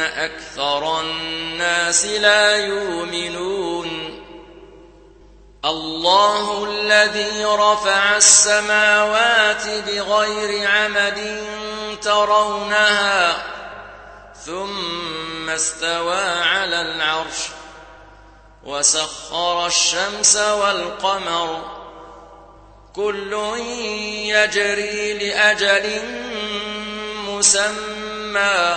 أكثر الناس لا يؤمنون. الله الذي رفع السماوات بغير عمد ترونها ثم استوى على العرش وسخر الشمس والقمر. كل يجري لأجل مسمى.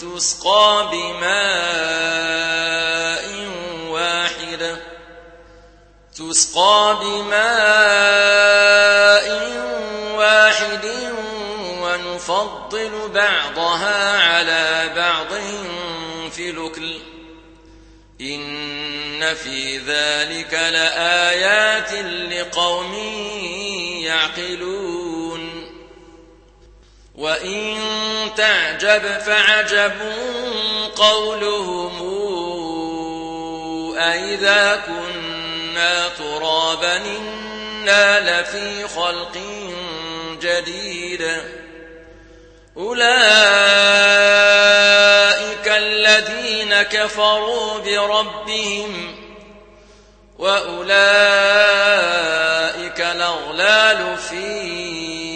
تسقى بماء واحد تسقى بماء واحد ونفضل بعضها على بعض في الأكل إن في ذلك لآيات لقوم يعقلون وإن تعجب فعجب قولهم أئذا كنا ترابا إنا لفي خلق جديد أولئك الذين كفروا بربهم وأولئك الأغلال في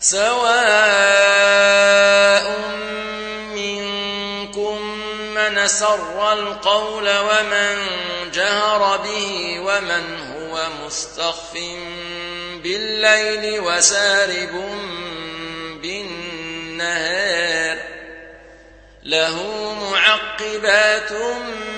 سواء منكم من سر القول ومن جهر به ومن هو مستخف بالليل وسارب بالنهار له معقبات من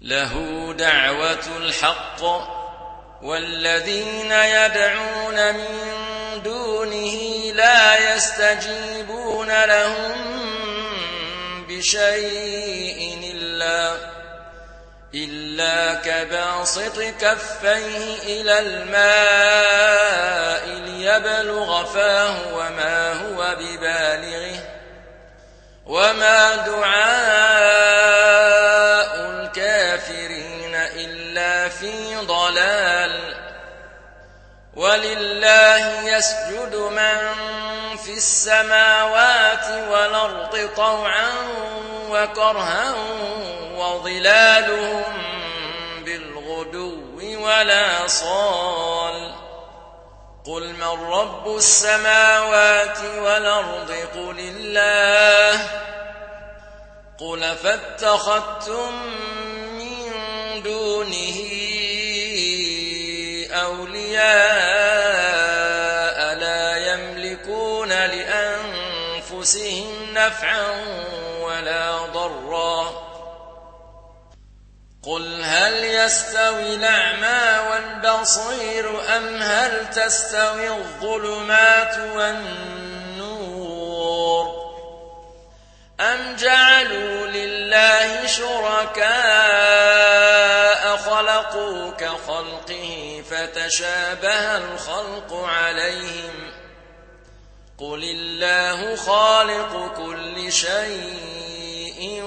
له دعوة الحق والذين يدعون من دونه لا يستجيبون لهم بشيء إلا إلا كباسط كفيه إلى الماء ليبلغ فاه وما هو ببالغه وما دعاء الكافرين إلا في ضلال. ولله يسجد من في السماوات والأرض طوعا وكرها وظلالهم بالغدو ولا صال. قل من رب السماوات والأرض؟ قل الله. قل فاتخذتم دونه أولياء لا يملكون لأنفسهم نفعا ولا ضرا. قل هل يستوي الأعمى والبصير أم هل تستوي الظلمات والنور؟ أم جعلوا لله شركاء خلقوا كخلقه فتشابه الخلق عليهم قل الله خالق كل شيء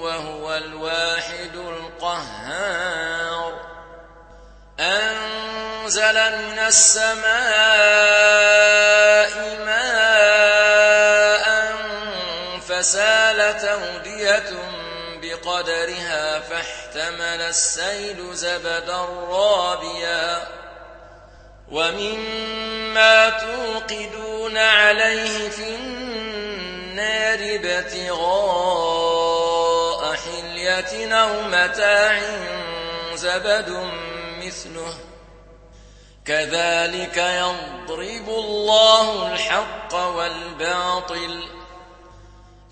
وهو الواحد القهار أنزل من السماء ماء فسالت بقدرها فاحتمل السيل زبدا رابيا. ومما توقدون عليه في النار ابتغاء حلية أو متاع زبد مثله. كذلك يضرب الله الحق والباطل.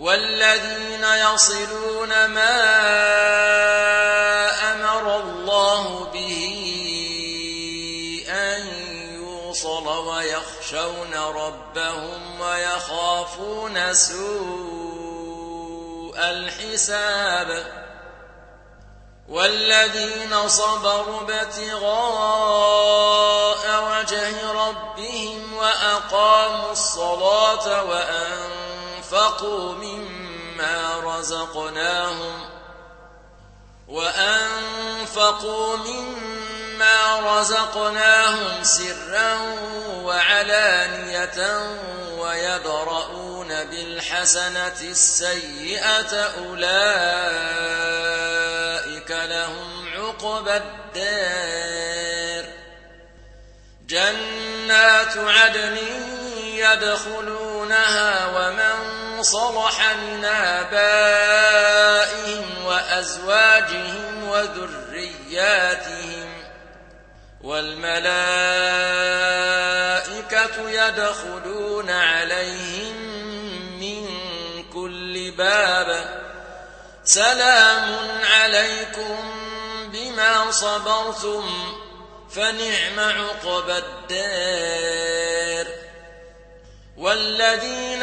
والذين يصلون ما أمر الله به أن يوصل ويخشون ربهم ويخافون سوء الحساب والذين صبروا ابتغاء وجه ربهم وأقاموا الصلاة وأنفقوا مما رزقناهم وأنفقوا مما رزقناهم سرا وعلانية ويدرؤون بالحسنة السيئة أولئك لهم عقبى الدار. جنات عدن يدخلونها ومن صلح من آبائهم وأزواجهم وذرياتهم والملائكة يدخلون عليهم من كل باب سلام عليكم بما صبرتم فنعم عقبى الدار والذين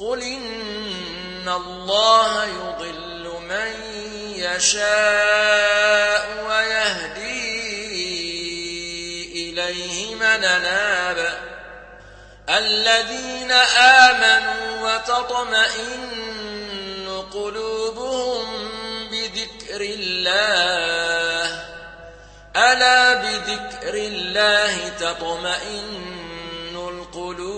قل إن الله يضل من يشاء ويهدي إليه من ناب الذين آمنوا وتطمئن قلوبهم بذكر الله ألا بذكر الله تطمئن القلوب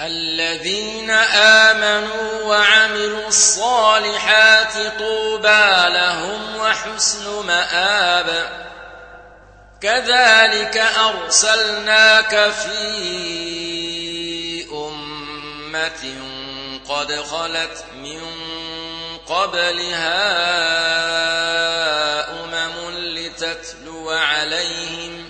الذين آمنوا وعملوا الصالحات طوبى لهم وحسن مآب. كذلك أرسلناك في أمة قد خلت من قبلها أمم لتتلو عليهم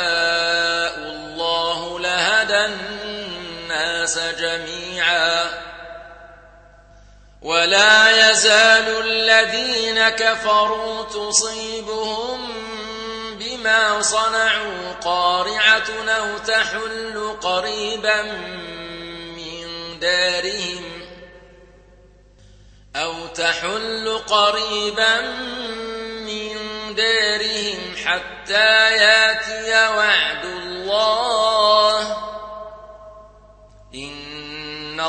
الناس جميعا. ولا يزال الذين كفروا تصيبهم بما صنعوا قارعة أو تحل قريبا من دارهم أو تحل قريبا من دارهم حتى يأتي وعد الله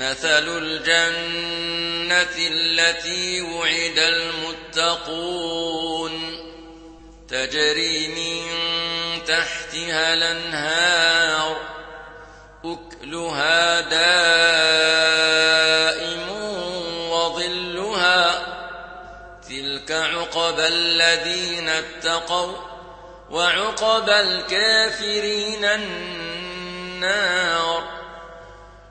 مثل الجنة التي وعد المتقون تجري من تحتها الانهار أكلها دائم وظلها تلك عقبى الذين اتقوا وعقبى الكافرين النار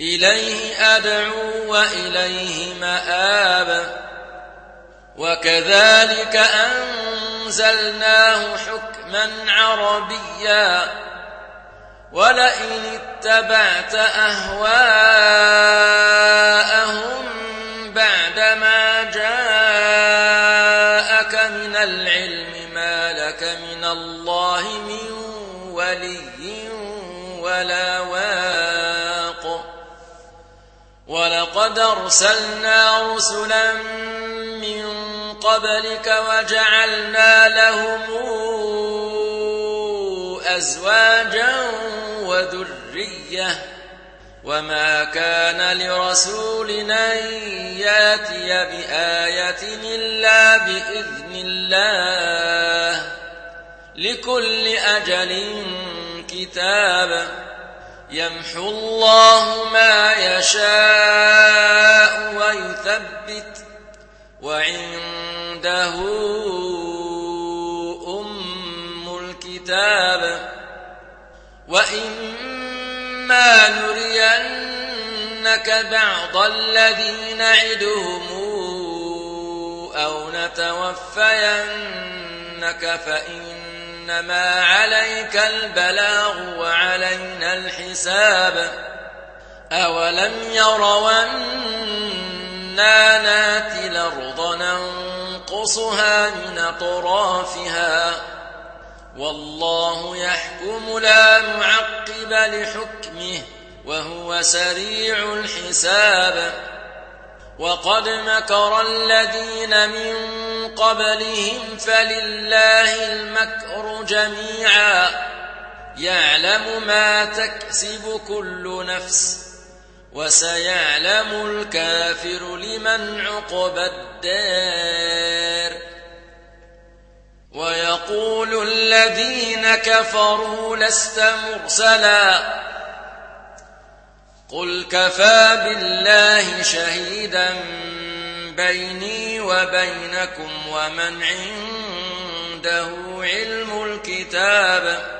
إليه أدعو وإليه مآب. وكذلك أنزلناه حكما عربيا. ولئن اتبعت أهواءهم ولقد أرسلنا رسلا من قبلك وجعلنا لهم أزواجا وذرية. وما كان لرسول أن يأتي بآية إلا بإذن الله. لكل أجل كتاب. يمحو الله ما يشاء ويثبت وعنده أم الكتاب وإما نرينك بعض الذي نعدهم أو نتوفينك فإنما عليك البلاغ وعلينا الحساب أولم يروا أنا ناتي الأرض ننقصها من أطرافها والله يحكم لا معقب لحكمه وهو سريع الحساب وقد مكر الذين من قبلهم فلله المكر جميعا. يعلم ما تكسب كل نفس وسيعلم الكافر لمن عقبى الدار. ويقول الذين كفروا لست مرسلا. قل كفى بالله شهيدا بيني وبينكم ومن عنده علم الكتاب